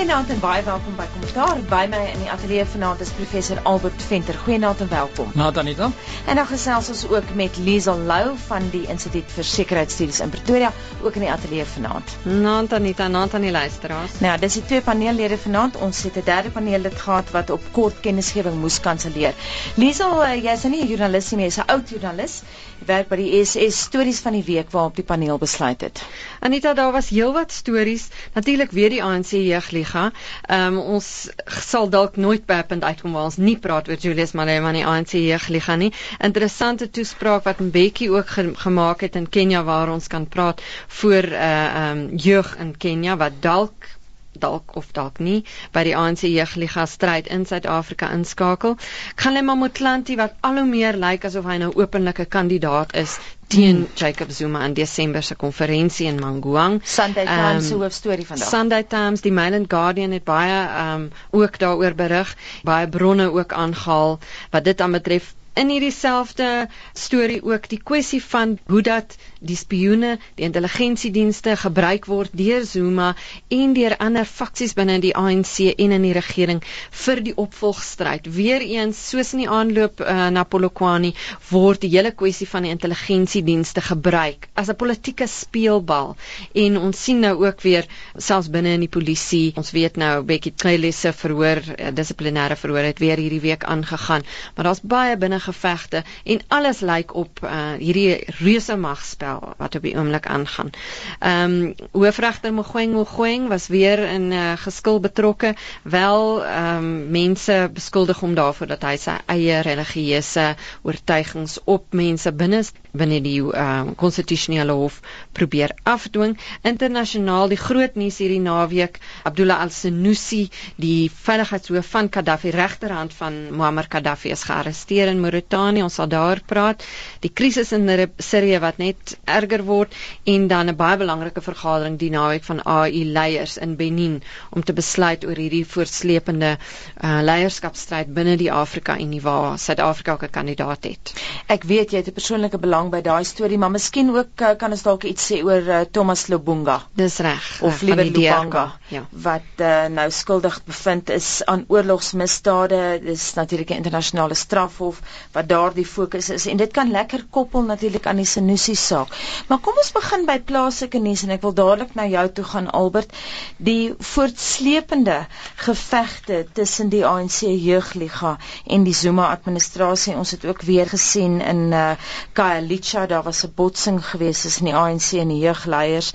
Goeienaand en baie welkom by Kommentaar. By my in die ateljee vanaand is professor Albert Venter. Goeienaand en welkom. Nadat Anita. En dan gesels ons ook met Liesel Lou van die Instituut vir Sekuriteitsstudies in Pretoria, ook in die ateljee vanaand. Naand Anita, naand aan die luisteraars. Nou, dis die twee paneellede vanaand. Ons het 'n derde paneellid gehad wat op kort kennisgewing moes kanselleer. Liesel, uh, jy's nou nie 'n joernalis nie, jy's 'n oud joernalis. Werk by die SS Stories van die Week waarop die paneel besluit het. Anita, daar was heelwat stories. Natuurlik weer die ANC jeugliga. Ehm um, ons sal dalk nooit by punt uitkom waar ons nie praat oor Julius Malema en die ANC jeugliga nie. Interessante toespraak wat Mbeki ook ge gemaak het in Kenja waar ons kan praat voor uh, ehm um, jeug in Kenja wat dalk dalk of dalk nie by die ANC jeugliga stryd in Suid-Afrika inskakel. Kgalema Motlanthe wat al hoe meer lyk asof hy nou openlike kandidaat is teen hmm. Jacob Zuma in Desember se konferensie in Manguang. Sunday Times se um, hoofstorie vandag. Sunday Times, die Mail and Guardian het baie ehm um, ook daaroor berig, baie bronne ook aangehaal wat dit aan betref in hierdie selfde storie ook die kwessie van hoe dat die spioene, die intelligensiedienste gebruik word deur Zuma en deur ander faksies binne die ANC en in die regering vir die opvolgstryd. Weereens soos in die aanloop uh, na Polokwane word die hele kwessie van die intelligensiedienste gebruik as 'n politieke speelbal en ons sien nou ook weer selfs binne in die polisie. Ons weet nou Bekkie Cele se verhoor, uh, dissiplinêre verhoor het weer hierdie week aangegaan, maar daar's baie binne gevegte en alles lyk op uh, hierdie reuse magspel wat op die oomblik aangaan. Ehm um, hoofregter Mogoeng Mogoeng was weer in uh, geskil betrokke. Wel ehm um, mense beskuldig hom daarvoor dat hy sy eie religieuse oortuigings op mense binne binne die ehm uh, konstitusionele hof probeer afdwing. Internasionaal die groot nuus hierdie naweek, Abdullah al-Senussi, die veiligheidshoof van Gaddafi regterhand van Muammar Gaddafi is gearresteer in Mauritanië. Ons sal daar praat. Die krisis in Sirië wat net erger word en dan 'n baie belangrike vergadering die naweek van AU leiers in Benin om te besluit oor hierdie voortsleepende uh, leierskapstryd binne die Afrika Unie waar Suid-Afrika ook 'n kandidaat het. Ek weet jy het 'n persoonlike belang by daai storie, maar miskien ook uh, kan ons dalk iets sê oor uh, Thomas Lobunga. Dis reg. Of uh, liewer Lubanga ja. wat uh, nou skuldig bevind is aan oorlogsmisdade. Dis natuurlik 'n internasionale strafhof wat daardie fokus is en dit kan lekker koppel natuurlik aan die Senussi saak. Maar kom ons begin by plaaslike nuus en ek wil dadelik na jou toe gaan Albert. Die voortsleepende gevegte tussen die ANC jeugliga en die Zuma administrasie. Ons het ook weer gesien in uh, Khayelitsha daar was 'n botsing gewees tussen die ANC en die jeugleiers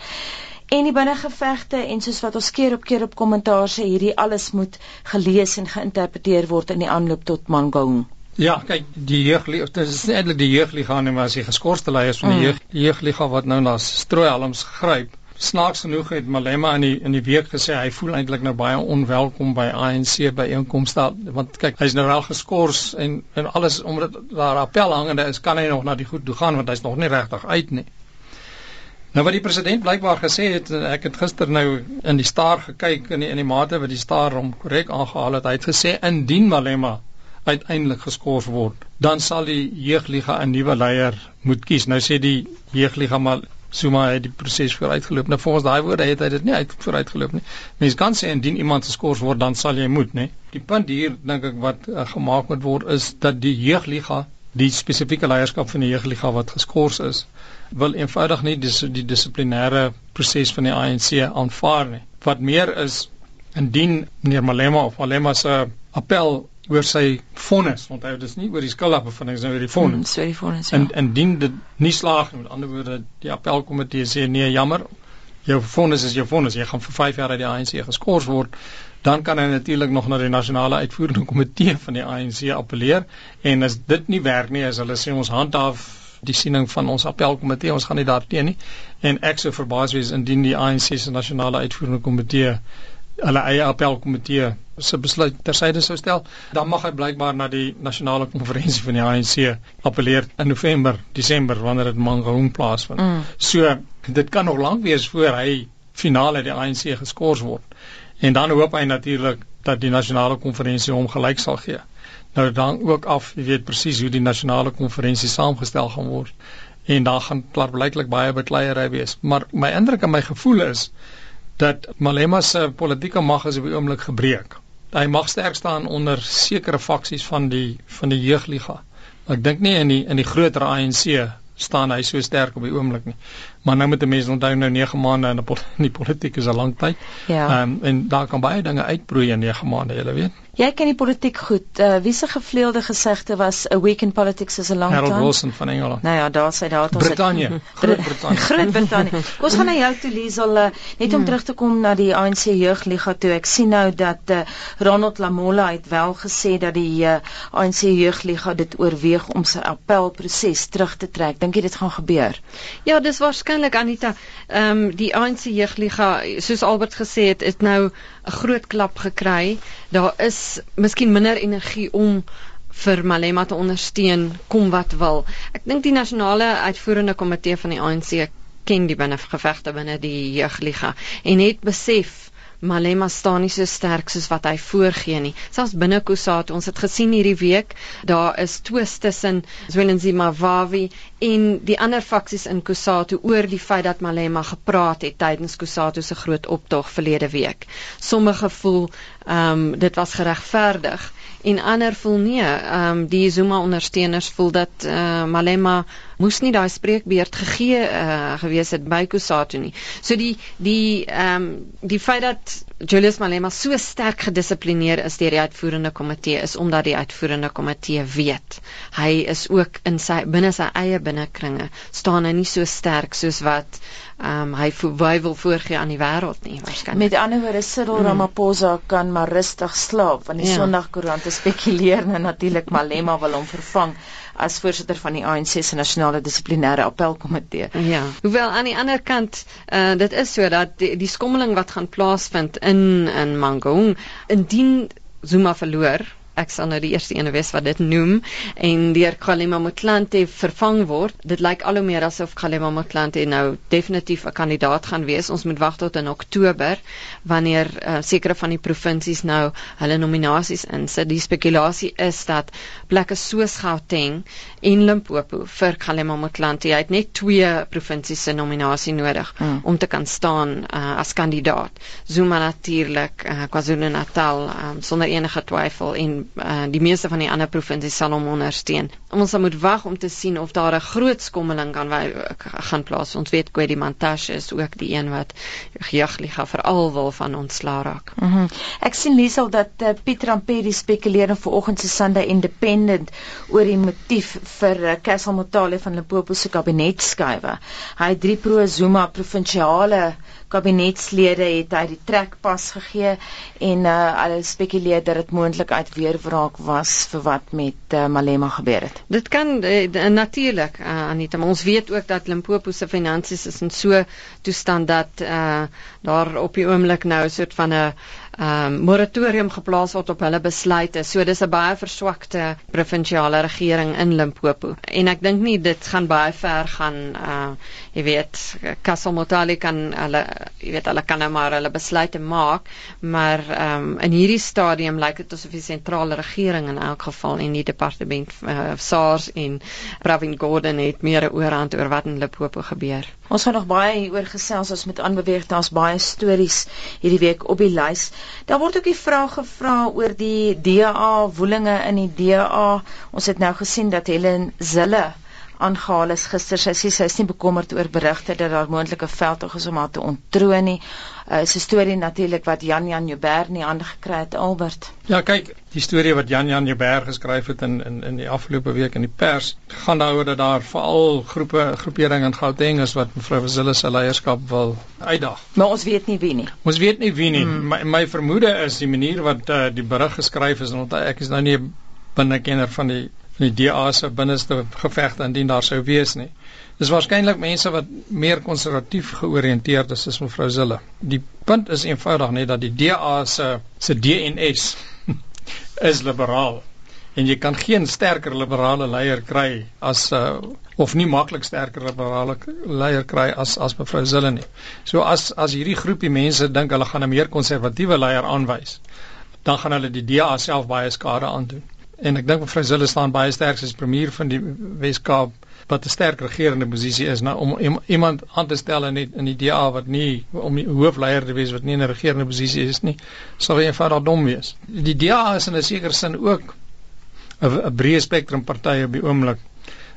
en die binnengevegte en soos wat ons keer op keer op kommentaar sê hierdie alles moet gelees en geïnterpreteer word in die aanloop tot Mangaung. Ja, kyk, die jeugliga, dit is eintlik die jeugliga nie, maar as die geskorste leiers van die mm. jeug, jeugliga wat nou na strooihalms gryp. Snaaks genoeg het Malema in die in die week gesê hy voel eintlik nou baie onwelkom by ANC by einkomste want kyk hy's nou wel geskort en en alles omdat daar appel hangende is kan hy nog na die goed toe gaan want hy's nog nie regtig uit nie. Nou wat die president blykbaar gesê het ek het gister nou in die staar gekyk in die in die mate wat die staar hom korrek aangehaal het hy het gesê indien Malema uiteindelik geskort word, dan sal die jeugliga 'n nuwe leier moet kies. Nou sê die jeugliga maar Zuma het die proses vooruitgeloop. Nou volgens daai woorde het hy dit nie uit vooruitgeloop nie. Mense kan sê indien iemand geskort word, dan sal jy moet, nê. Die punt hier dink ek wat uh, gemaak moet word is dat die jeugliga, die spesifieke leierskap van die jeugliga wat geskort is, wil eenvoudig nie dis die dissiplinêre proses van die ANC aanvaar nie. Wat meer is indien meneer Malema of Malema se appel oor sy vonnis. Onthou dis nie oor die skuldafbevindings nie, oor die vonnis. Mm, so die vonnis. Ja. En indien dit nie slaag nie, met ander woorde die appelkomitee sê nee, jammer, jou vonnis is jou vonnis. Jy gaan vir 5 jaar uit die ANC geskort word. Dan kan hy natuurlik nog na die nasionale uitvoerende komitee van die ANC appeleer en as dit nie werk nie, as hulle sê ons handhaaf die siening van ons appelkomitee, ons gaan nie daarteen nie. En ek sou verbaas wees indien die ANC se nasionale uitvoerende komitee hulle eie appelkomitee se besluit tersyde sou stel, dan mag hy blykbaar na die nasionale konferensie van die ANC appeleer in November, Desember wanneer dit Mangaung plaasvind. Mm. So dit kan nog lank wees voor hy finaal uit die ANC geskort word. En dan hoop hy natuurlik dat die nasionale konferensie hom gelyk sal gee. Nou dan ook af, jy weet presies hoe die nasionale konferensie saamgestel gaan word en daar gaan klaar blyklik baie bekleierery wees. Maar my indruk en my gevoel is dat Malema se politieke mag is op die oomblik gebreek. Hy mag sterk staan onder sekere faksies van die van die jeugliga. Ek dink nie in die in die groter ANC staan hy so sterk op die oomblik nie. Maar nou moet 'n mens onthou nou 9 maande in die politiek is 'n lang tyd. Ja. Ehm um, en daar kan baie dinge uitbroei in 9 maande, jy weet. Jy ken die politiek goed. Uh, wie se gevleelde gesegde was a week in politics is a long Harold time? Harold Wilson van Engeland. Nou ja, daar sê daar het ons Brittanje. Groot-Brittanje. Groot-Brittanje. Kom ons gaan na jou toe Liesel, uh, net om hmm. terug te kom na die ANC jeugliga toe. Ek sien nou dat uh, Ronald Lamola het wel gesê dat die uh, ANC jeugliga dit oorweeg om sy appelproses terug te trek. Dink jy dit gaan gebeur? Ja, dis waarskynlik Anita. Ehm um, die ANC jeugliga, soos Albert gesê het, het nou 'n groot klap gekry. Daar is miskien minder energie om vir Malema te ondersteun kom wat wil. Ek dink die nasionale uitvoerende komitee van die ANC ken die binnengevegte binne die jeugliga en het besef Malema staan nie so sterk soos wat hy voorgee nie. Selfs binne Kusatu, ons het gesien hierdie week, daar is twis tussen Zwelinzima Wawi en die ander faksies in Kusatu oor die feit dat Malema gepraat het tydens Kusatu se groot optog verlede week. Sommige voel ehm um, dit was geregverdig en ander voel nee. Ehm um, die Zuma ondersteuners voel dat uh, Malema moes nie daai spreekbeurt gegee uh, gewees het by Kusatu nie. So die die ehm um, die feit dat Julius Malema so sterk gedissiplineer is deur die uitvoerende komitee is omdat die uitvoerende komitee weet hy is ook in sy binne sy eie binnekringe staan hy nie so sterk soos wat um, hy hy wil voorgee aan die wêreld nie waarskynlik. Met ander woorde Cyril mm. Ramaphosa kan maar rustig slaap want die ja. Sondagkoerante spekuleer nou natuurlik Malema wil hom vervang as voorsitter van die ANC se nasionale dissiplinêre appelkomitee. Ja. Hoewel aan die ander kant uh, dit is so dat die, die skommeling wat gaan plaasvind in in Mangaung indien Zuma verloor ek sal nou die eerste ene wees wat dit noem en deur Kgalema Motlanthe vervang word. Dit lyk al hoe meer asof Kgalema Motlanthe nou definitief 'n kandidaat gaan wees. Ons moet wag tot in Oktober wanneer uh, sekere van die provinsies nou hulle nominasies insit. Die spekulasie is dat plekke soos Gauteng en Limpopo vir Kgalema Motlanthe, hy het net twee provinsies se nominasie nodig hmm. om te kan staan uh, as kandidaat. Zuma natuurlik, uh, KwaZulu-Natal um, sonder enige twyfel en uh, die meeste van die ander provinsies sal hom ondersteun. Ons moet wag om te sien of daar 'n groot skommeling kan wy, gaan plaas. Ons weet Kwedi Mantashe is ook die een wat jeugliga veral wil van ontslaa raak. Mm -hmm. Ek sien Liesel dat uh, Piet Rampedi spekuleer in vanoggend se Sunday Independent oor die motief vir uh, Castle Motale van Limpopo se kabinetskuive. Hy het drie pro Zuma provinsiale kabinetslede het hy die trekpas gegee en uh, hulle spekuleer dat dit moontlik uit weerwraak was vir wat met uh, Malema gebeur het. Dit kan uh, natuurlik uh, Anita, maar ons weet ook dat Limpopo se finansies is in so toestand dat uh, daar op die oomblik nou 'n soort van 'n um, moratorium geplaas word op hulle besluite. So dis 'n baie verswakte provinsiale regering in Limpopo. En ek dink nie dit gaan baie ver gaan uh jy weet Kasamotali kan hulle jy weet hulle kan nou maar hulle besluite maak, maar um in hierdie stadium lyk dit asof die sentrale regering in elk geval en die departement uh, SARS en Pravin Gordhan het meer 'n oorhand oor wat in Limpopo gebeur. Ons gaan nog baie hieroor gesels as met aanbeweeg daar's baie stories hierdie week op die lys. Daar word ook die vraag gevra oor die DA woelinge in die DA. Ons het nou gesien dat Helen Zille aangehaal is gister. Sy sê sy is nie bekommerd oor berigte dat daar moontlike veldtog is om haar te ontroon nie. Uh, is 'n storie natuurlik wat Jan Jan Joubert nie hande gekry het Albert. Ja, kyk, die storie wat Jan Jan Joubert geskryf het in in in die afgelope week in die pers gaan daaroor dat daar veral groepe groeperinge in Gauteng is wat mevrou Zille se leierskap wil uitdaag. Maar ons weet nie wie nie. Ons weet nie wie nie. Hmm. My my vermoede is die manier wat uh, die berig geskryf is en ek is nou nie 'n binnekenner van die van die DA se binneste gevegte indien daar sou wees nie. Dis waarskynlik mense wat meer konservatief georiënteerd is as mevrou Zille. Die punt is eenvoudig net dat die DA se se DNS is liberaal en jy kan geen sterker liberale leier kry as uh, of nie maklik sterker liberale leier kry as as mevrou Zille nie. So as as hierdie groepie mense dink hulle gaan 'n meer konservatiewe leier aanwys, dan gaan hulle die DA self baie skade aandoen en ek dink mevrou Zille staan baie sterk as premier van die Wes-Kaap wat 'n sterk regerende posisie is nou om iemand aan te stel in die, in die DA wat nie om die hoofleier te wees wat nie in 'n regerende posisie is nie sal eenvoudig dom wees. Die DA is in 'n sekere sin ook 'n breë spektrum party op die oomblik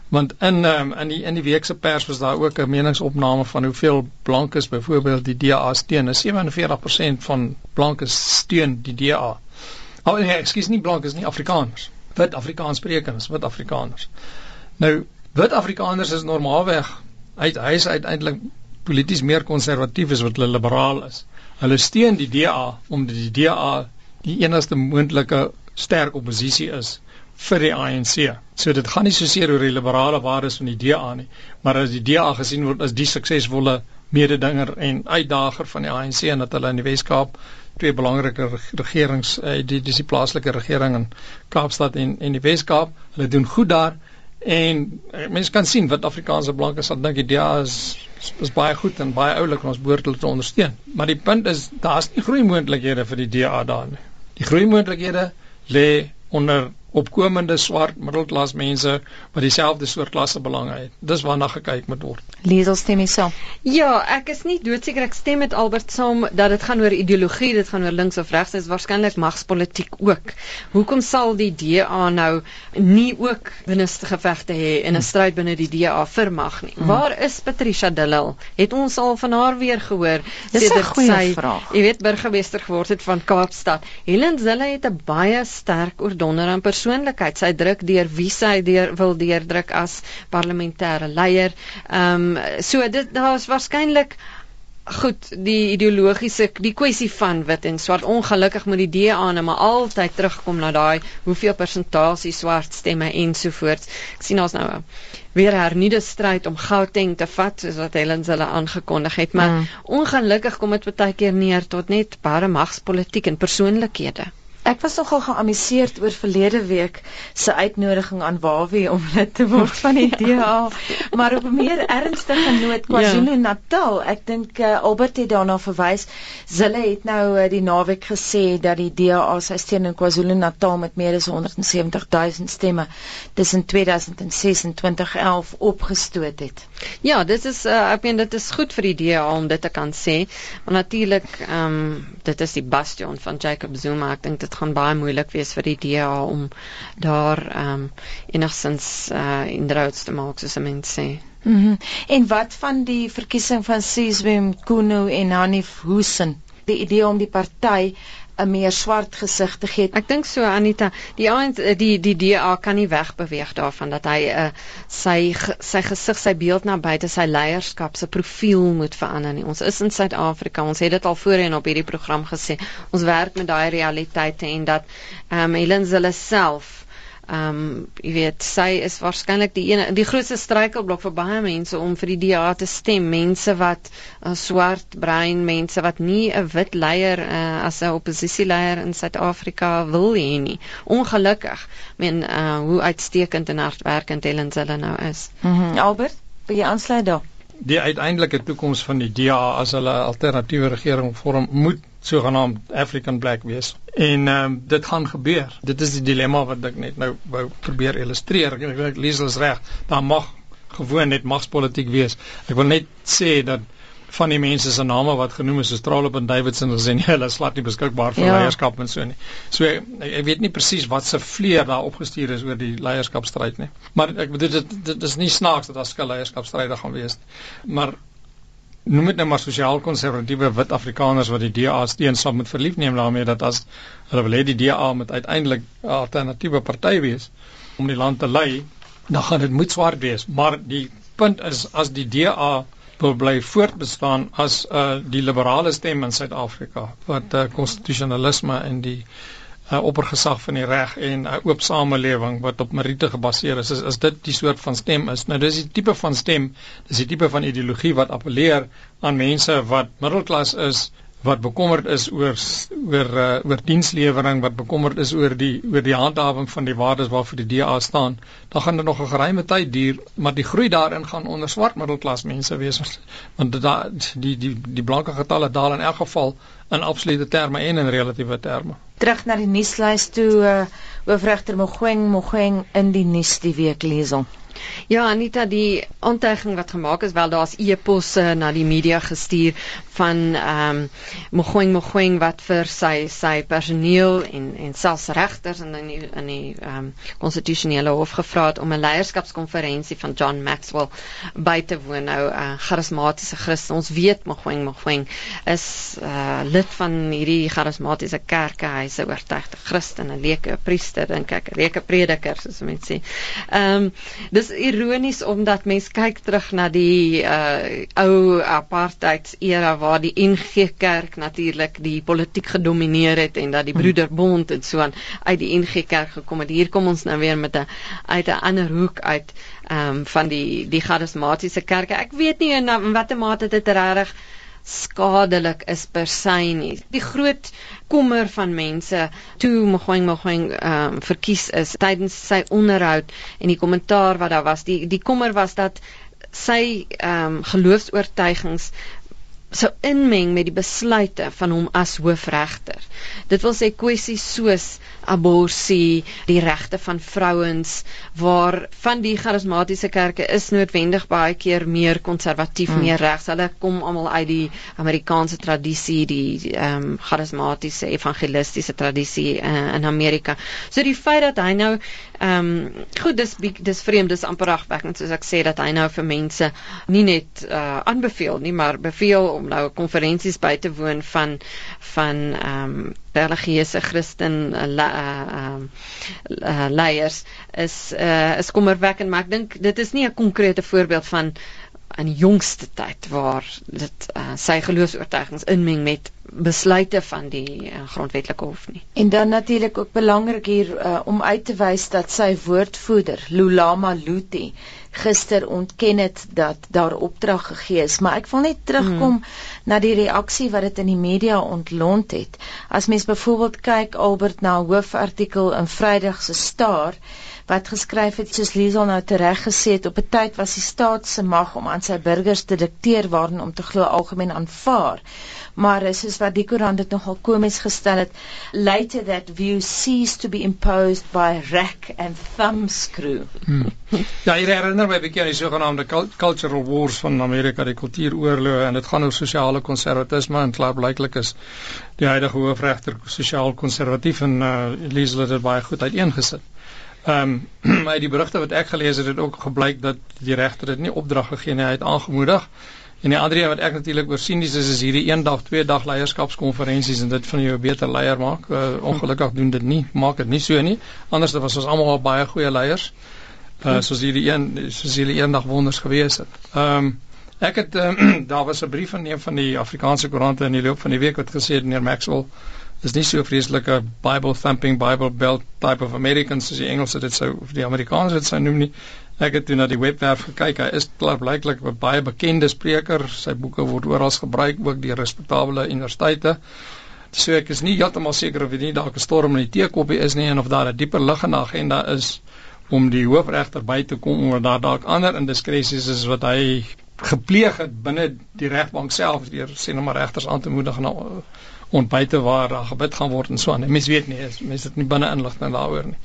want in um, in die in die week se pers was daar ook 'n meningsopname van hoeveel blankes byvoorbeeld die DA steun. 47% van blankes steun die DA. Oh nee, ekskuus nie blankes nie, Afrikaners. Wit Afrikaanssprekers, wit Afrikaners. Nou, wit Afrikaners is normaalweg uit hy is uiteindelik polities meer konservatief as wat hulle liberaal is. Hulle steun die DA omdat die DA die enigste moontlike sterk oppositie is vir die ANC. So dit gaan nie so seer oor die liberale waardes van die DA nie, maar as die DA gesien word as die suksesvolle mededinger en uitdager van die ANC en dat hulle in die Wes-Kaap twee belangrike regerings uh, die dis die plaaslike regering in Kaapstad en en die Wes-Kaap, hulle doen goed daar en uh, mense kan sien wat Afrikaanse blanke sal dink die DA is is baie goed en baie oulik en ons behoort hulle te ondersteun. Maar die punt is daar's nie groei moontlikhede vir die DA daar nie. Die groei moontlikhede lê onder opkomende swart middelklas mense wat dieselfde soort klasse belange het. Dis waarna gekyk moet word. Liesel stem jy saam? Ja, ek is nie doodseker ek stem met Albert saam dat dit gaan oor ideologie, dit gaan oor links of regs, dit is waarskynlik magspolitiek ook. Hoekom sal die DA nou nie ook binneste gevegte hê in 'n stryd binne die DA vir mag nie? Hmm. Waar is Patricia de Lille? Het ons al van haar weer gehoor sedert sy, vraag. jy weet, burgemeester geword het van Kaapstad? Helen Zille het 'n baie sterk oordonder aan persoonlikheid. Sy druk deur wie sy deur wil deurdruk as parlementêre leier. Ehm um, so dit daar's waarskynlik goed die ideologiese die kwessie van wit en swart ongelukkig moet die DA nou maar altyd terugkom na daai hoeveel persentasie swart stemme ensovoorts. Ek sien ons nou weer hernuide stryd om Gauteng te vat soos wat Helen hulle aangekondig het, maar mm. ongelukkig kom dit baie keer neer tot net bare magspolitiek en persoonlikhede. Ek was nogal geamuseerd oor verlede week se uitnodiging aan Wawie om lid te word van die DA. maar op 'n meer ernstige noot KwaZulu-Natal, ek dink uh, Albert het daarna verwys. Hulle het nou uh, die naweek gesê dat die DA sy steun in KwaZulu-Natal met meer as 170 000 stemme tussen 2006 en 2011 opgestoot het. Ja, dit is uh, ek meen dit is goed vir die DA om dit te kan sê. Maar natuurlik, ehm um, dit is die bastion van Jacob Zuma. Ek dink dit gaan baie moeilik wees vir die DA om daar ehm um, enigsins uh eh, inderdaad te maak soos mense sê. Mhm. Mm en wat van die verkiesing van Sizwe Mkunu en Hanif Hussein? Die idee om die party 'n meer swart gesig te gee. Ek dink so Anita, die die die DA kan nie wegbeweeg daarvan dat hy uh, sy sy gesig, sy beeld na buite, sy leierskap se profiel moet verander nie. Ons is in Suid-Afrika. Ons het dit al voorheen op hierdie program gesê. Ons werk met daai realiteite en dat ehm um, Helen Zille self Ehm um, jy weet sy is waarskynlik die ene die grootste struikelblok vir baie mense om vir die DA te stem. Mense wat 'n uh, swart brein, mense wat nie 'n wit leier uh, as 'n oppositieleier in Suid-Afrika wil hê nie. Ongelukkig, men uh, hoe uitstekend en hardwerkend Helen hulle nou is. Mm Albert, wil jy aansluit daar? Die uiteindelike toekoms van die DA as hulle alternatiewe regering vorm moet sogenaamd African black wees. En ehm um, dit gaan gebeur. Dit is die dilemma wat ek net nou wou probeer illustreer. Ek ek lees dit reg. Daar mag gewoon net magspolitiek wees. Ek wil net sê dat van die mense se name wat genoem is, is Trolop en Davidson gesê nie, hulle is glad nie beskikbaar vir ja. leierskap en so nie. So ek, ek weet nie presies wat se vleer daar opgestuur is oor die leierskapstryd nie. Maar ek bedoel dit, dit dit is nie snaaks dat daar skille leierskapstryde gaan wees nie. Maar noem dit nou maar sosiaal konservatiewe wit Afrikaners wat die DA steun sal moet verlief neem daarmee dat as hulle wil hê die DA moet uiteindelik 'n alternatiewe party wees om die land te lei, dan gaan dit moet swart wees. Maar die punt is as die DA wil bly voortbestaan as uh, die liberale stem in Suid-Afrika wat uh, konstitusionalisme en die uh, oppergesag van die reg en 'n oop samelewing wat op meriete gebaseer is, is is dit die soort van stem is. Nou dis die tipe van stem, dis die tipe van ideologie wat appeleer aan mense wat middelklas is wat bekommerd is oor oor uh, oor dienslewering wat bekommerd is oor die oor die handhawing van die waardes waarvoor die DA staan dan gaan dit nog 'n geruime tyd duur maar die groei daarin gaan onder swart middelklas mense wees want da, die die die blanke getalle daal in elk geval in absolute terme en in relatiewe terme. Terug na die nuuslys toe uh, hoofregter Mogoeng Mogoeng in die nuus die week lees hom Ja, Anita, die aantuiging wat gemaak is, wel daar's e-posse na die media gestuur van ehm um, Mogoeng Mogoeng wat vir sy sy personeel en en selfs regters in die in die ehm um, konstitusionele hof gevra het om 'n leierskapskonferensie van John Maxwell by te woon. Nou 'n uh, charismatiese Christen, ons weet Mogoeng Mogoeng is uh, lid van hierdie charismatiese kerke. Hy's 'n oortuigde Christen, 'n leuke priester, dink ek, 'n leuke prediker, soos mense sê. Ehm um, dis ironies omdat mens kyk terug na die uh, ou apartheid era waar die NG Kerk natuurlik die politiek gedomeineer het en dat die hmm. Broederbond en so aan uit die NG Kerk gekom het. Hier kom ons nou weer met 'n uit 'n ander hoek uit ehm um, van die die charismatiese kerke. Ek weet nie in, in watter mate dit regtig skadelik is per se nie. Die groot kommer van mense toe Mogoeng Mogoeng ehm um, verkies is tydens sy onderhoud en die kommentaar wat daar was, die die kommer was dat sy ehm um, geloofs-oortuigings sou inmeng met die besluite van hom as hoofregter. Dit wil sê kwessies soos abortus, die regte van vrouens waar van die charismatiese kerke is noodwendig baie keer meer konservatief, mm. meer regs. Hulle kom almal uit die Amerikaanse tradisie, die ehm um, charismatiese evangelistiese tradisie uh, in Amerika. So die feit dat hy nou Ehm um, goed dis dis vreemd dis amper afwekkend soos ek sê dat hy nou vir mense nie net uh aanbeveel nie maar beveel om nou konferensies by te woon van van ehm um, religieuse Christen uh, ehm uh, uh, leiers is uh is kommerwekkend maar ek dink dit is nie 'n konkrete voorbeeld van in die jongste tyd waar dit uh, sy geloofs-oortuigings inmeng met besluite van die uh, grondwetlike hof nie. En dan natuurlik ook belangrik hier uh, om uit te wys dat sy woordvoerder Lulama Luti gister ontken het dat daar opdrag gegee is, maar ek wil net terugkom hmm. na die reaksie wat dit in die media ontlont het. As mens byvoorbeeld kyk Albert na hoofartikel in Vrydag se Staar wat geskryf het soos Liesel nou tereg gesê het op 'n tyd was die staat se mag om aan sy burgers te dikteer waarin om te glo algemeen aanvaar maar soos wat die koerant dit nogal komies gestel het later that view ceased to be imposed by rack and thumb screw hmm. ja hier herinner my bietjie aan die sogenaamde cultural wars van Amerika die kultuuroorloë en dit gaan oor sosiale konservatisme en klaarblyklik is die huidige hoofregter sosiaal konservatief en uh, Liesel het dit baie goed uiteengesit Ehm um, uit die berigte wat ek gelees het het ook gebleik dat die regter dit nie opdrag gegee nie, hy het aangemoedig. En die ander een wat ek natuurlik oor sien dis is hierdie een dag, twee dag leierskapskonferensies en dit van jou 'n beter leier maak. Uh, ongelukkig doen dit nie, maak dit nie so nie. Anders was ons almal al baie goeie leiers. Uh soos hierdie een soos hierdie eendag wonders gewees het. Ehm um, ek het um, daar was 'n brief van een van die Afrikaanse koerante in die loop van die week wat gesê het meneer Maxwell is nie so vreeslike Bible thumping Bible belt type of Americans soos die Engelse dit sou of die Amerikaners dit sou noem nie. Ek het toe na die webwerf gekyk. Hy is blyklik 'n baie bekende spreker. Sy boeke word oral gebruik ook deur respekteerbare universiteite. So ek is nie heeltemal seker of dit nie dalk 'n storm in die teekoppie is nie en of daar 'n dieper liggende agenda is om die hoofregter by te kom omdat daar dalk ander indiskresies is wat hy gepleeg het binne die regbank self deur sê nou maar regters aan te moedig na ontbyte waar daar gebid gaan word en so aan. Mense weet nie, mense het nie binne inligting daaroor nie.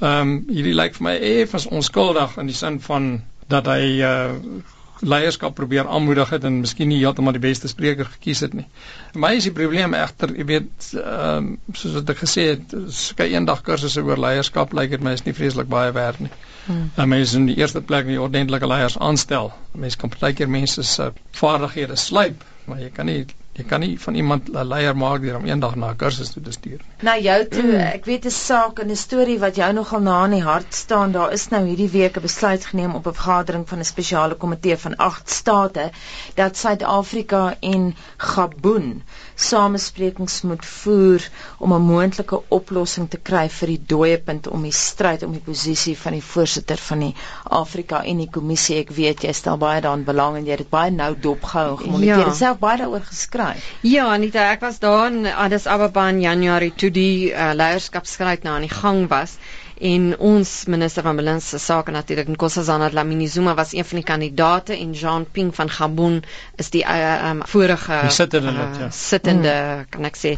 Ehm um, hierdie lyk vir my effens onskuldig in die sin van dat hy uh leierskap probeer aanmoedig het en miskien nie heeltemal die beste spreker gekies het nie. Vir my is die probleem egter, jy weet, ehm um, soos wat ek gesê het, skei eendag kursusse oor leierskap lyk dit my is nie vreeslik baie werd nie. Hmm. En mense in die eerste plek nie ordentlike leiers aanstel. Mense kan partykeer mense se vaardighede slyp, maar jy kan nie jy kan nie van iemand 'n leier maak deur hom eendag na 'n kursus toe te stuur nie. Na jou toe, mm. ek weet 'n saak en 'n storie wat jou nogal na in die hart staan. Daar is nou hierdie week 'n besluit geneem op 'n vergadering van 'n spesiale komitee van 8 state dat Suid-Afrika en Gabon samesprekings moet voer om 'n moontlike oplossing te kry vir die dooiepunt om die stryd om die posisie van die voorsitter van die Afrika Unie Kommissie. Ek weet jy stel baie daaraan belang en jy het dit baie nou dopgehou en gemoniteer. Ja. Self baie daaroor geskryf. Ja, Anita, ek was daar in Addis Ababa in Januarie toe die uh, leierskapsstryd nou aan die gang was en ons minister van binnelandse sake natuurlik Nkosazana Dlamini Zuma was een van die kandidate en Jean Ping van Gabon is die uh, um, vorige die sittende uh, ja. sittende mm. kan ek sê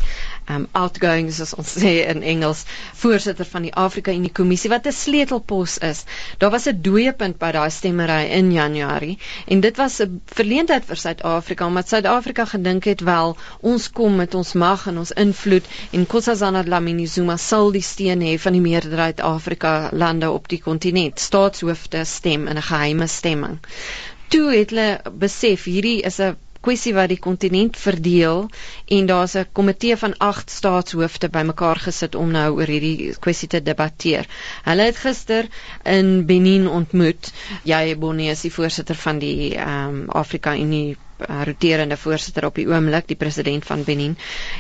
um outgoing soos ons sê in Engels voorsitter van die Afrika Unie Kommissie wat 'n sleutelpos is. Daar was 'n dooiepunt by daai stemmery in Januarie en dit was 'n verleentheid vir Suid-Afrika omdat Suid-Afrika gedink het wel ons kom met ons mag en ons invloed en Nkosazana Dlamini Zuma sal die steun hê van die meerderheid Afrika lande op die kontinent. Staatshoofde stem in 'n geheime stemming. Toe het hulle besef hierdie is 'n kwessie wat die kontinent verdeel en daar's 'n komitee van 8 staatshoofde bymekaar gesit om nou oor hierdie kwessie te debatteer. Hulle het gister in Benin ontmoet. Jy Bonnie is die voorsitter van die ehm um, Afrika Unie uh, roterende voorsitter op die oomblik, die president van Benin.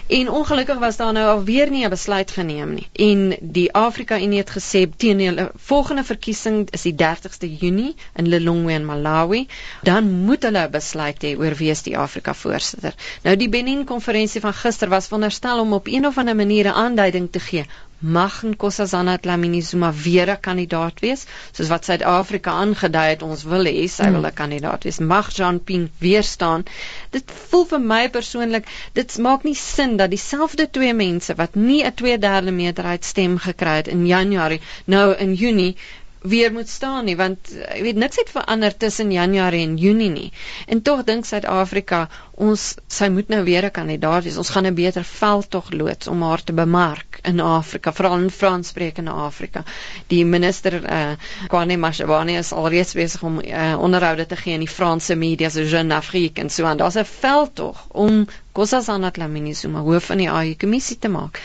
En ongelukkig was daar nou alweer nie 'n besluit geneem nie. En die Afrika Unie het gesê teen die volgende verkiesing is die 30ste Junie in Lilongwe in Malawi, dan moet hulle 'n besluit hê oor wie is die Afrika voorsitter. Nou die Benin konferensie van gister was veronderstel om op een of ander manier 'n aanduiding te gee mag Nkosazana Dlamini Zuma weer 'n kandidaat wees soos wat Suid-Afrika aangedui het ons wil hê sy wil 'n kandidaat wees mag Jean Ping weer staan dit voel vir my persoonlik dit maak nie sin dat dieselfde twee mense wat nie 'n 2/3 meerderheid stem gekry het in Januarie nou in Junie weer moet staan nie want eh, jy weet niks het verander tussen Januarie en Junie nie. En tog dink Suid-Afrika ons sy moet nou weer 'n kandidaat wees. Ons gaan 'n beter veldtog loods om haar te bemark in Afrika, veral in Franssprekende Afrika. Die minister eh uh, Kwane Mashabane is alreeds besig om uh, onderhoude te gee in die Franse media so Jeune Afrique en so aan. Daar's 'n veldtog om Kossazana Dlamini Zuma hoof van die AU kommissie te maak.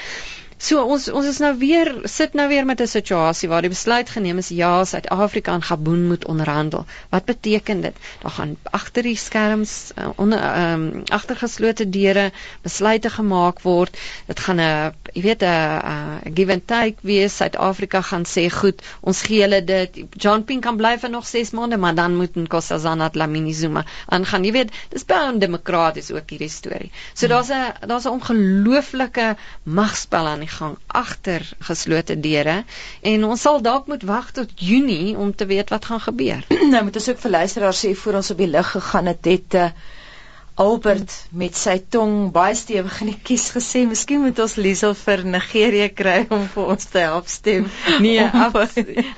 So ons ons is nou weer sit nou weer met 'n situasie waar die besluit geneem is ja, Suid-Afrika en Gabon moet onderhandel. Wat beteken dit? Daar gaan agter die skerms uh, onder ehm um, agtergeslote deure besluite gemaak word. Dit gaan 'n jy weet 'n give and take wees. Suid-Afrika gaan sê, "Goed, ons gee hulle dit. John Pink kan bly vir nog 6 maande, maar dan moet Nkosazana Dlamini Zuma aangaan." Jy weet, dis baie ondemokraties ook hierdie storie. So hmm. daar's 'n daar's 'n ongelooflike magspel aan die gang agter geslote deure en ons sal dalk moet wag tot Junie om te weet wat gaan gebeur. nou moet ons ook vir luisteraars sê voor ons op die lig gegaan het het uh, Albert met sy tong baie stewig in die kies gesê, "Miskien moet ons Liesel vir Nigerië kry om vir ons te help stem." Nee,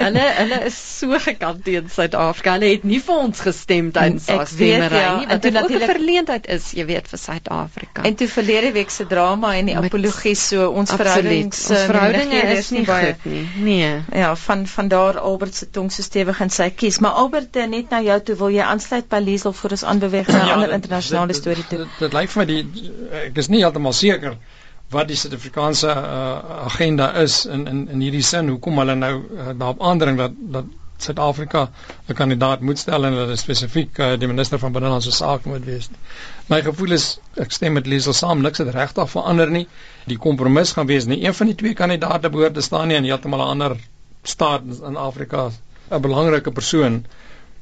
hulle hulle is so gekant teen Suid-Afrika. Hulle het nie vir ons gestem tydens haar stemmery ja, nie, dit natuurlik 'n verleentheid is, jy weet, vir Suid-Afrika. En toe verlede week se drama en die apologie so ons verhoudings ons verhoudinge is nie baie goed nie. Nee. Ja, van van daar Albert se tong so stewig in sy kies, maar Albert eh, net nou jou toe wil jy aansluit by Liesel voor ons aanbeweeg na ja, ander internasionale die storie toe. Dit, dit lyk vir my die ek is nie heeltemal seker wat die Suid-Afrikaanse uh, agenda is in in in hierdie sin hoekom hulle nou uh, daarop aandring dat dat Suid-Afrika 'n kandidaat moet stel en dat dit spesifiek uh, die minister van binnelandse sake moet wees. My gevoel is ek stem met Liesel saam niks het regtig verander nie. Die kompromis gaan wees nie een van die twee kandidaate behoort te staan nie en heeltemal 'n ander staat in Afrika 'n belangrike persoon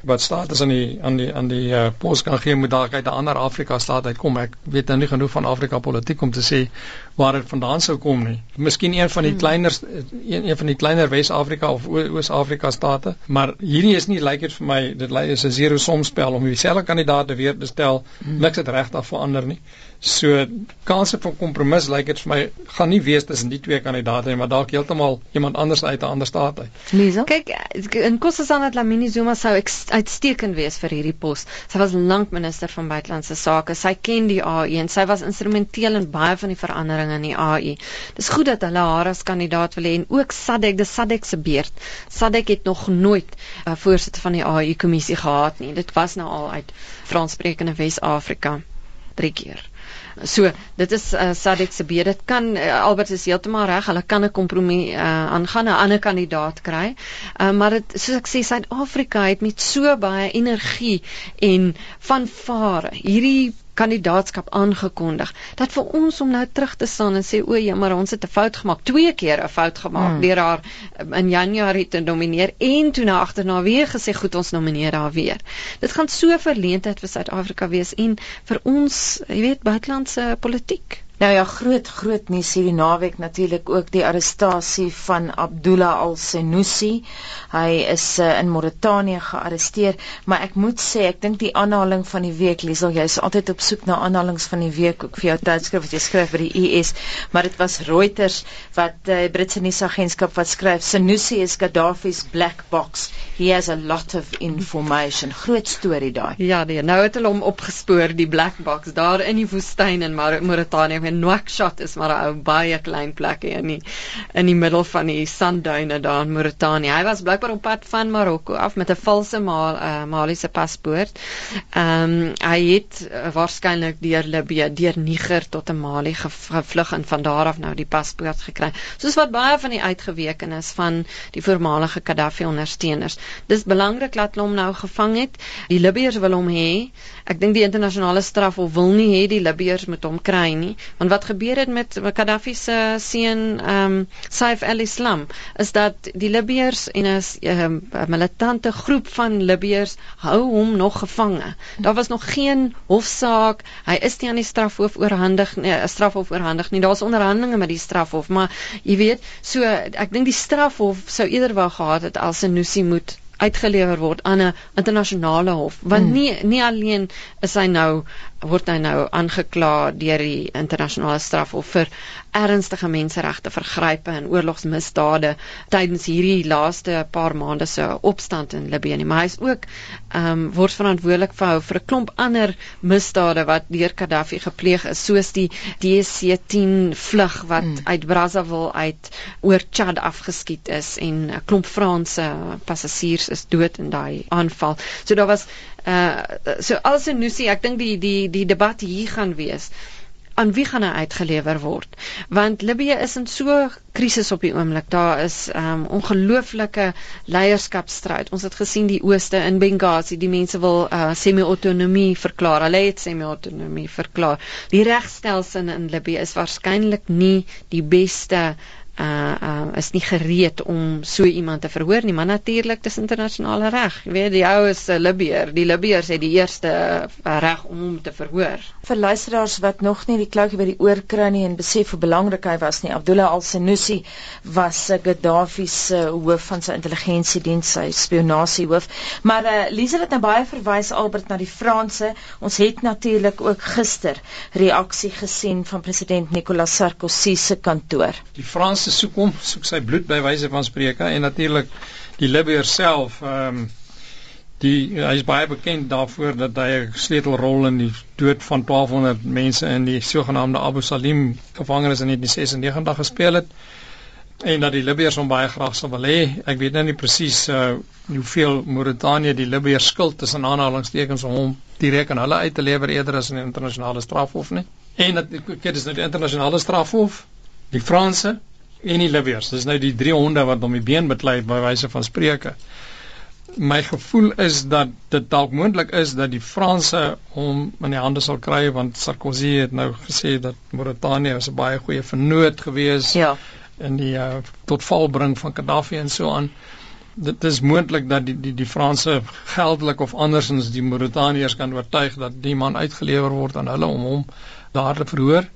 wat staat is aan die aan die aan die uh, pos kan gee moet dalk uit 'n ander Afrika staat uitkom. Ek weet nou nie genoeg van Afrika politiek om te sê waar dit vandaan sou kom nie. Miskien een van die hmm. kleiner een, een van die kleiner Wes-Afrika of Oos-Afrika state, maar hierdie is nie lyk dit vir my dit lyk is 'n zero som spel om dieselfde kandidaat weer te stel. Hmm. Niks het regtig verander nie. So kanse vir kompromis lyk dit vir my gaan nie wees tussen die twee kandidaate nie, maar dalk heeltemal iemand anders uit 'n ander staat uit. Lisa? Kyk, in Kossasana Dlamini Zuma sou uitstekend wees vir hierdie pos. Sy was lank minister van buitelandse sake. Sy ken die AU en sy was instrumenteel in baie van die veranderinge verandering in die AU. Dis goed dat hulle haar as kandidaat wil hê en ook Sadek, dis Sadek se beurt. Sadek het nog nooit 'n uh, voorsitter van die AU kommissie gehad nie. Dit was nou al uit Franssprekende Wes-Afrika drie keer. So, dit is uh, Sadek se beurt. Dit kan uh, Albert is heeltemal reg. Hulle kan 'n kompromie uh, aangaan, 'n ander kandidaat kry. Uh, maar dit soos ek sê, Suid-Afrika het met so baie energie en vanvare hierdie kandidaatskap aangekondig dat vir ons om nou terug te staan en sê o ja maar ons het 'n fout gemaak. Twee keer 'n fout gemaak. Hmm. deur haar um, in Januarie te nomineer en toe na agterna weer gesê goed ons nomineer haar weer. Dit gaan so verleentheid vir Suid-Afrika wees en vir ons jy weet buitelandse politiek Nou ja, groot groot nuus hierdie naweek natuurlik ook die arrestasie van Abdullah Al-Senussi. Hy is uh, in Mauritanië gearresteer, maar ek moet sê ek dink die aanhaling van die week, Liesel, jy is altyd op soek na aanhalings van die week ook vir jou tydskrif wat jy skryf vir die US, maar dit was Reuters wat die uh, Britse nuusagentskap wat skryf Senussi is Gaddafi's black box. He has a lot of information. Groot storie daai. Ja, nee, nou het hulle hom opgespoor die black box daar in die woestyn in Mauritanië en Nouakchott is maar 'n ou baie klein plekie in die in die middel van die sandduine daar in Mauritanië. Hy was blykbaar op pad van Marokko af met 'n valse Mal, uh, Maliese paspoort. Ehm um, hy het uh, waarskynlik deur Libië, deur Niger tot 'n Mali gevlug en van daar af nou die paspoort gekry. Soos wat baie van die uitgewekenes van die voormalige Gaddafi ondersteuners. Dis belangrik dat hulle hom nou gevang het. Die Libiërs wil hom hê. Ek dink die internasionale strafhof wil nie hê die Libiërs moet hom kry nie, want wat gebeur het met Gaddafi se seun ehm um, Saif al-Islam is dat die Libiërs en 'n um, militante groep van Libiërs hou hom nog gevange. Daar was nog geen hofsaak. Hy is nie aan die strafhof oorhandig nie, 'n strafhof oorhandig nie. Daar's onderhandelinge met die strafhof, maar jy weet, so ek dink die strafhof sou eerder wou gehad het as Senussi moet uitgelewer word aan 'n internasionale hof want mm. nie nie alleen is hy nou word hy nou aangekla deur die internasionale strafhof vir ernstige menseregte vergrype en oorlogsmisdade tydens hierdie laaste paar maande se opstand in Libië nie maar hy is ook ehm um, word verantwoordelik vir vir 'n klomp ander misdade wat deur Gaddafi gepleeg is soos die DC-10 vlug wat mm. uit Brazzaville uit oor Chad afgeskiet is en 'n klomp Franse passasiers is dood in daai aanval so daar was uh so as 'n nuusie ek dink die die die debat hier gaan wees aan wie gaan hy uitgelewer word? Want Libië is in so krisis op die oomblik. Daar is um ongelooflike leierskapstryd ons het gesien die ooste in Benghazi die mense wil uh, semi-autonomie verklaar. Hulle het semi-autonomie verklaar. Die regstelsel in Libië is waarskynlik nie die beste uh uh is nie gereed om so iemand te verhoor nie, maar natuurlik dis internasionale reg. Jy weet die ou is 'n Libiër. Die Libiërs het die eerste uh, reg om hom te verhoor. Vir luisteraars wat nog nie die kloutjie by die oor kry nie en besef hoe belangrik hy was nie, Abdullah al-Senussi was Gaddafi se uh, hoof van sy intelligensiediens, sy spionasiehoof. Maar uh Lize het nou baie verwys Albert na die Franse. Ons het natuurlik ook gister reaksie gesien van president Nicolas Sarkozy se kantoor. Die Franse se soek hom, soek sy bloed by wyse van spreke en natuurlik die Libiër self ehm um, die hy is baie bekend daarvoor dat hy 'n sleutelrol in die dood van 1200 mense in die sogenaamde Abu Salim gevangenis in 1996 gespeel het en dat die Libiërs hom baie graag sou wil hê. Ek weet nou nie presies uh hoeveel Mauritanië die Libiërs skuld tussen aanhalingstekens om hom direk aan hulle uit te lewer eerder as in die internasionale strafhof nie. En dat ek dis nou die internasionale strafhof, die Franse en die Libiërs. Dis nou die drie honde wat hom die been beklei by wyse van spreuke. My gevoel is dat dit dalk moontlik is dat die Franse hom in die hande sal kry want Sarkozy het nou gesê dat Mauritanië 'n baie goeie vennoot gewees ja. in die uh, tot val bring van Gaddafi en so aan. Dit is moontlik dat die die die Franse geldelik of andersins die Mauritaniërs kan oortuig dat die man uitgelewer word aan hulle om hom daar te verhoor.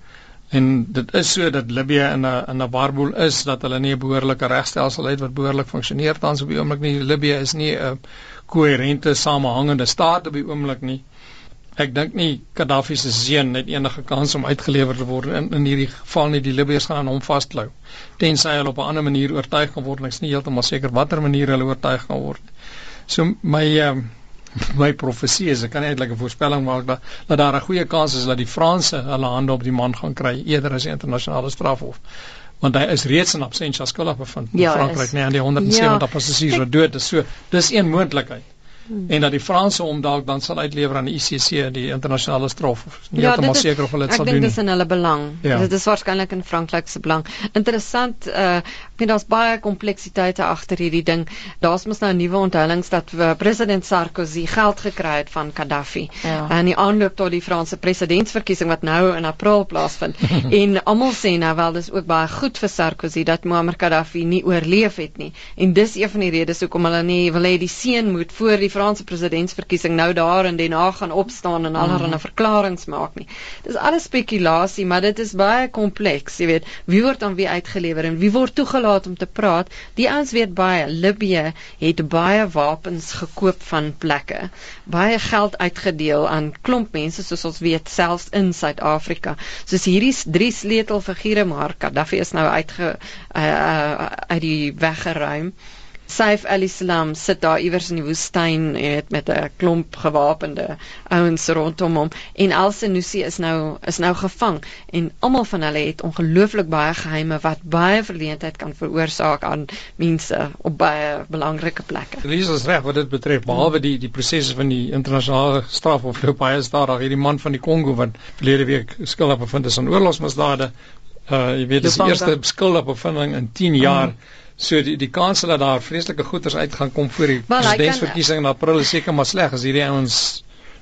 En dit is so dat Libië in 'n in 'n warboel is dat hulle nie 'n behoorlike regstelsel het wat behoorlik funksioneer tans op die oomblik nie. Libië is nie 'n koherente samehangende staat op die oomblik nie. Ek dink nie Gaddafi se seun het enige kans om uitgelewer te word in in hierdie geval nie. Die Libiërs gaan aan hom vasklou tensy hulle op 'n ander manier oortuig kan word. Ek is nie heeltemal seker watter manier hulle oortuig kan word. So my uh, my profesie is ek kan eintlik 'n voorspelling maak dat dat daar 'n goeie kans is dat die Franse hulle hande op die man gaan kry eerder as die internasionale strafhof. Want hy is reeds in absentia skuldig bevind in ja, Frankryk nee aan die 170 ja, passasiers wat dood is. So dis een moontlikheid Hmm. en dat die Franse hom dalk dan sal uitlewer aan die ICC die internasionale straf nie ja, heeltemal seker of hulle dit sal doen. Ek dink dis in hulle belang. Ja. Dit is waarskynlik in Frankryk se belang. Interessant, uh ek weet daar's baie kompleksiteite agter hierdie ding. Daar's mos nou nuwe onthullings dat uh, president Sarkozy geld gekry het van Gaddafi. Ja. En die aanloop tot die Franse presidentsverkiesing wat nou in April plaasvind. en almal sê nou wel dis ook baie goed vir Sarkozy dat Muammar Gaddafi nie oorleef het nie. En dis een van die redes hoekom hulle nie wil hê die seun moet voor die Franse presidentsverkiesing nou daar in Den Haag gaan opstaan en allerlei mm. verklaringe maak nie. Dis alles spekulasie, maar dit is baie kompleks, jy weet. Wie word dan wie uitgelewer en wie word toegelaat om te praat? Die ouens weet baie. Libië het baie wapens gekoop van plekke. Baie geld uitgedeel aan klomp mense soos ons weet selfs in Suid-Afrika. Soos hierdie drie sleutelfigure maar Gaddafi is nou uitge uh, uh, uit die weggeruim. Saif al-Islam sit daar iewers in die woestyn het met 'n klomp gewapende ouens rondom hom en Al-Sanusi is nou is nou gevang en almal van hulle het ongelooflik baie geheime wat baie verleentheid kan veroorsaak aan mense op baie belangrike plekke. Lees ons reg wat dit betref behalwe die die prosesse van die internasionale strafhof loop baie stadig hierdie man van die Kongo wat verlede week skuldig bevind is aan oorlogsmisdade. Uh jy weet dis die eerste skuldige bevinding in 10 jaar. Mm So die die kans dat daar vreeslike goeders uit gaan kom voor die presidentsverkiesing in April is seker maar sleg as hierdie ouens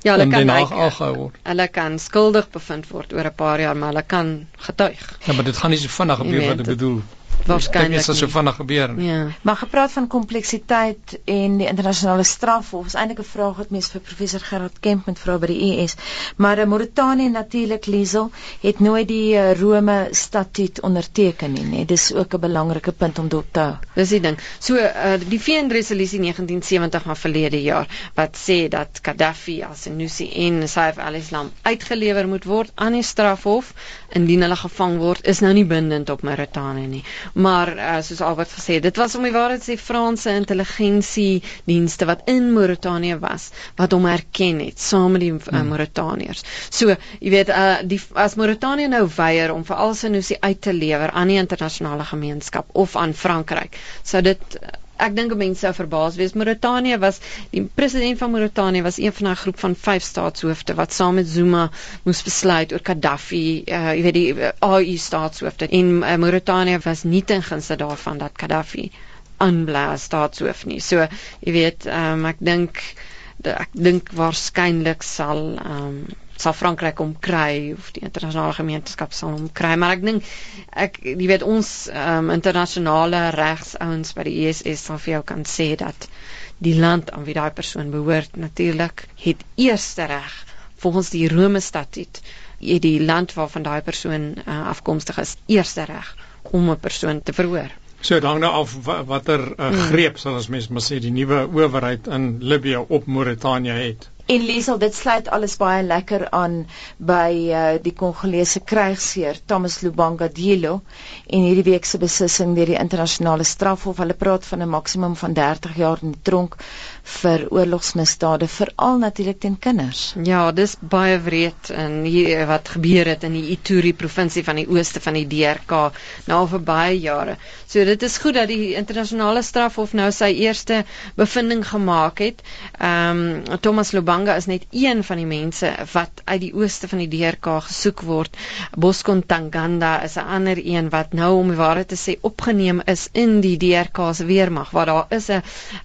ja, hulle kan aangehou word. Hulle kan skuldig bevind word oor 'n paar jaar, maar hulle kan getuig. Ja, maar dit gaan nie so vinnig gebeur wat ek bedoel waarskynlik sal so vinnig gebeur. Ja. Maar gepraat van kompleksiteit en die internasionale strafhof, is eintlik 'n vraag wat mens vir professor Gerard Kemp moet vra by die US. Maar uh, Mauritanië natuurlik Liesel het nooit die uh, Rome statuut onderteken nie, nee. Dis ook 'n belangrike punt om dop te hou. Dis die ding. So uh, die VN resolusie 1970 van verlede jaar wat sê dat Gaddafi as Senussi en Saif al-Islam uitgelewer moet word aan die strafhof indien hulle gevang word, is nou nie bindend op Mauritanië nie maar uh, soos al wat gesê dit was om die waarheid sê Franse intelligensie dienste wat in Mauritanië was wat hom herken het saam met die uh, Mauritaniërs. So, jy weet uh, die as Mauritanië nou weier om vir alsinosie uit te lewer aan die internasionale gemeenskap of aan Frankryk, sou dit ek dink mense sou verbaas wees. Mauritanië was die president van Mauritanië was een van 'n groep van 5 staatshoofde wat saam met Zuma moes besluit oor Gaddafi, uh, jy weet die uh, AU staatshoofde. En uh, Mauritanië was nie ten gunste daarvan dat Gaddafi aanbly as staatshoof nie. So, jy weet, um, ek dink ek dink waarskynlik sal um, sal Frankryk hom kry of die internasionale gemeenskap sal hom kry maar ek dink ek jy weet ons um, internasionale regsouens by die ISS sal vir jou kan sê dat die land aan wie daai persoon behoort natuurlik het eerste reg volgens die Rome statuut het die land waarvan daai persoon uh, afkomstig is eerste reg om 'n persoon te verhoor So dan nou af watter uh, greep sal ons mens maar sê die nuwe owerheid in Libië op Mauritanië het. En Liesel, dit sluit alles baie lekker aan by uh, die Kongolese krygsheer Thomas Lubanga Dilo en hierdie week se beslissing deur die internasionale strafhof. Hulle praat van 'n maksimum van 30 jaar in die tronk vir oorlogsmisdade veral natuurlik teen kinders. Ja, dis baie wreed en hier wat gebeur het in die Ituri provinsie van die ooste van die DRK nou vir baie jare. So dit is goed dat die internasionale strafhof nou sy eerste bevinding gemaak het. Ehm um, Thomas Lubanga is net een van die mense wat uit die ooste van die DRK gesoek word. Boskon Tanganda is 'n ander een wat nou om die waarheid te sê opgeneem is in die DRK se weermag waar daar is 'n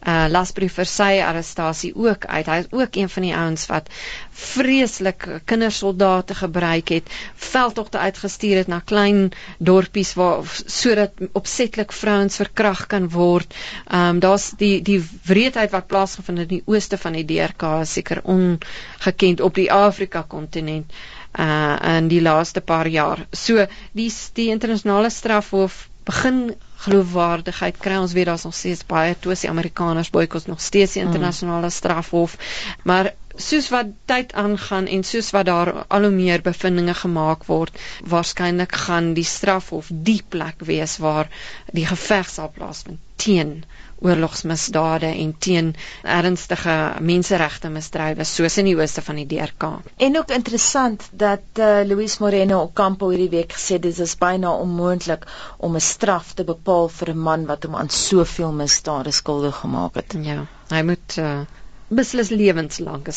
uh, lasbrief vir sy arrestasie ook uit. Hy is ook een van die ouens wat vreeslik kindersoldate gebruik het, veldtogte uitgestuur het na klein dorpies waar sodat opsetlik vrouens verkragt kan word. Ehm um, daar's die die wreedheid wat plaasgevind het in die ooste van die DRK seker ongekend op die Afrika kontinent uh in die laaste paar jaar. So die die internasionale strafhof begin geloofwaardigheid kry ons weet daar's nog steeds baie toesie Amerikaners boikot nog steeds die mm. internasionale strafhof maar soos wat tyd aangaan en soos wat daar al hoe meer bevindinge gemaak word waarskynlik gaan die strafhof die plek wees waar die geveg sal plaasvind teen oorlogsmisdade en teen ernstige menseregte misdrywe soos in die ooste van die DRK. En ook interessant dat uh, Luis Moreno Ocampo hierdie week gesê dit is byna onmoontlik om 'n straf te bepaal vir 'n man wat hom aan soveel misdade skuldig gemaak het. Ja, hy moet uh, beslis lewenslange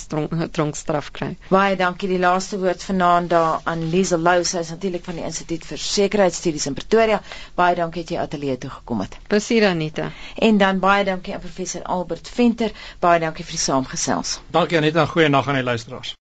tronkstraf kry. Baie dankie die laaste woord vanaand daar aan Liesel Lou, sy is natuurlik van die Instituut vir Sekuriteitsstudies in Pretoria. Baie dankie dat jy ateljee toe gekom het. Plesier Anita. En dan baie dankie aan professor Albert Venter. Baie dankie vir die saamgesels. Dankie Anita, goeie nag aan die luisteraars.